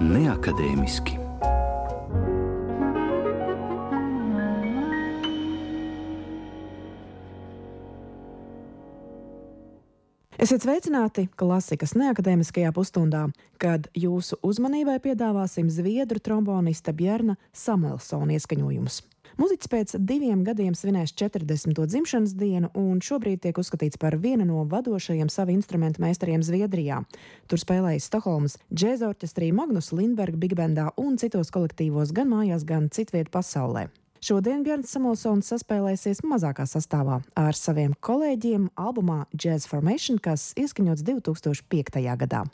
Neakadēmiski. Esiet sveicināti klasikas neakadēmiskajā pusstundā, kad jūsu uzmanībai piedāvāsim zviedru trombonista Bjerna Samuelsona ieskaņojumus. Mūziķis pēc diviem gadiem svinēs 40. dzimšanas dienu, un šobrīd tiek uzskatīts par vienu no vadošajiem savu instrumentu meistariem Zviedrijā. Tur spēlējis Stokholmas džēza orķestrī, Magnus Lindberga Big Bandā un citos kolektīvos gan mājās, gan citviet pasaulē. Šodien Bjorns Samuelsons saspēlēsies mazākā sastāvā ar saviem kolēģiem albumā Jazz Formation, kas ieskaņots 2005. gadā.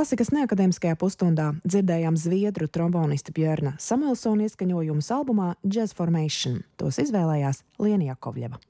Klasikas neakadēmiskajā pusstundā dzirdējām zviedru trombonista Björna Samuelsona ieskaņojumus albumā Jazz Formation. Tos izvēlējās Lienija Kovļeva.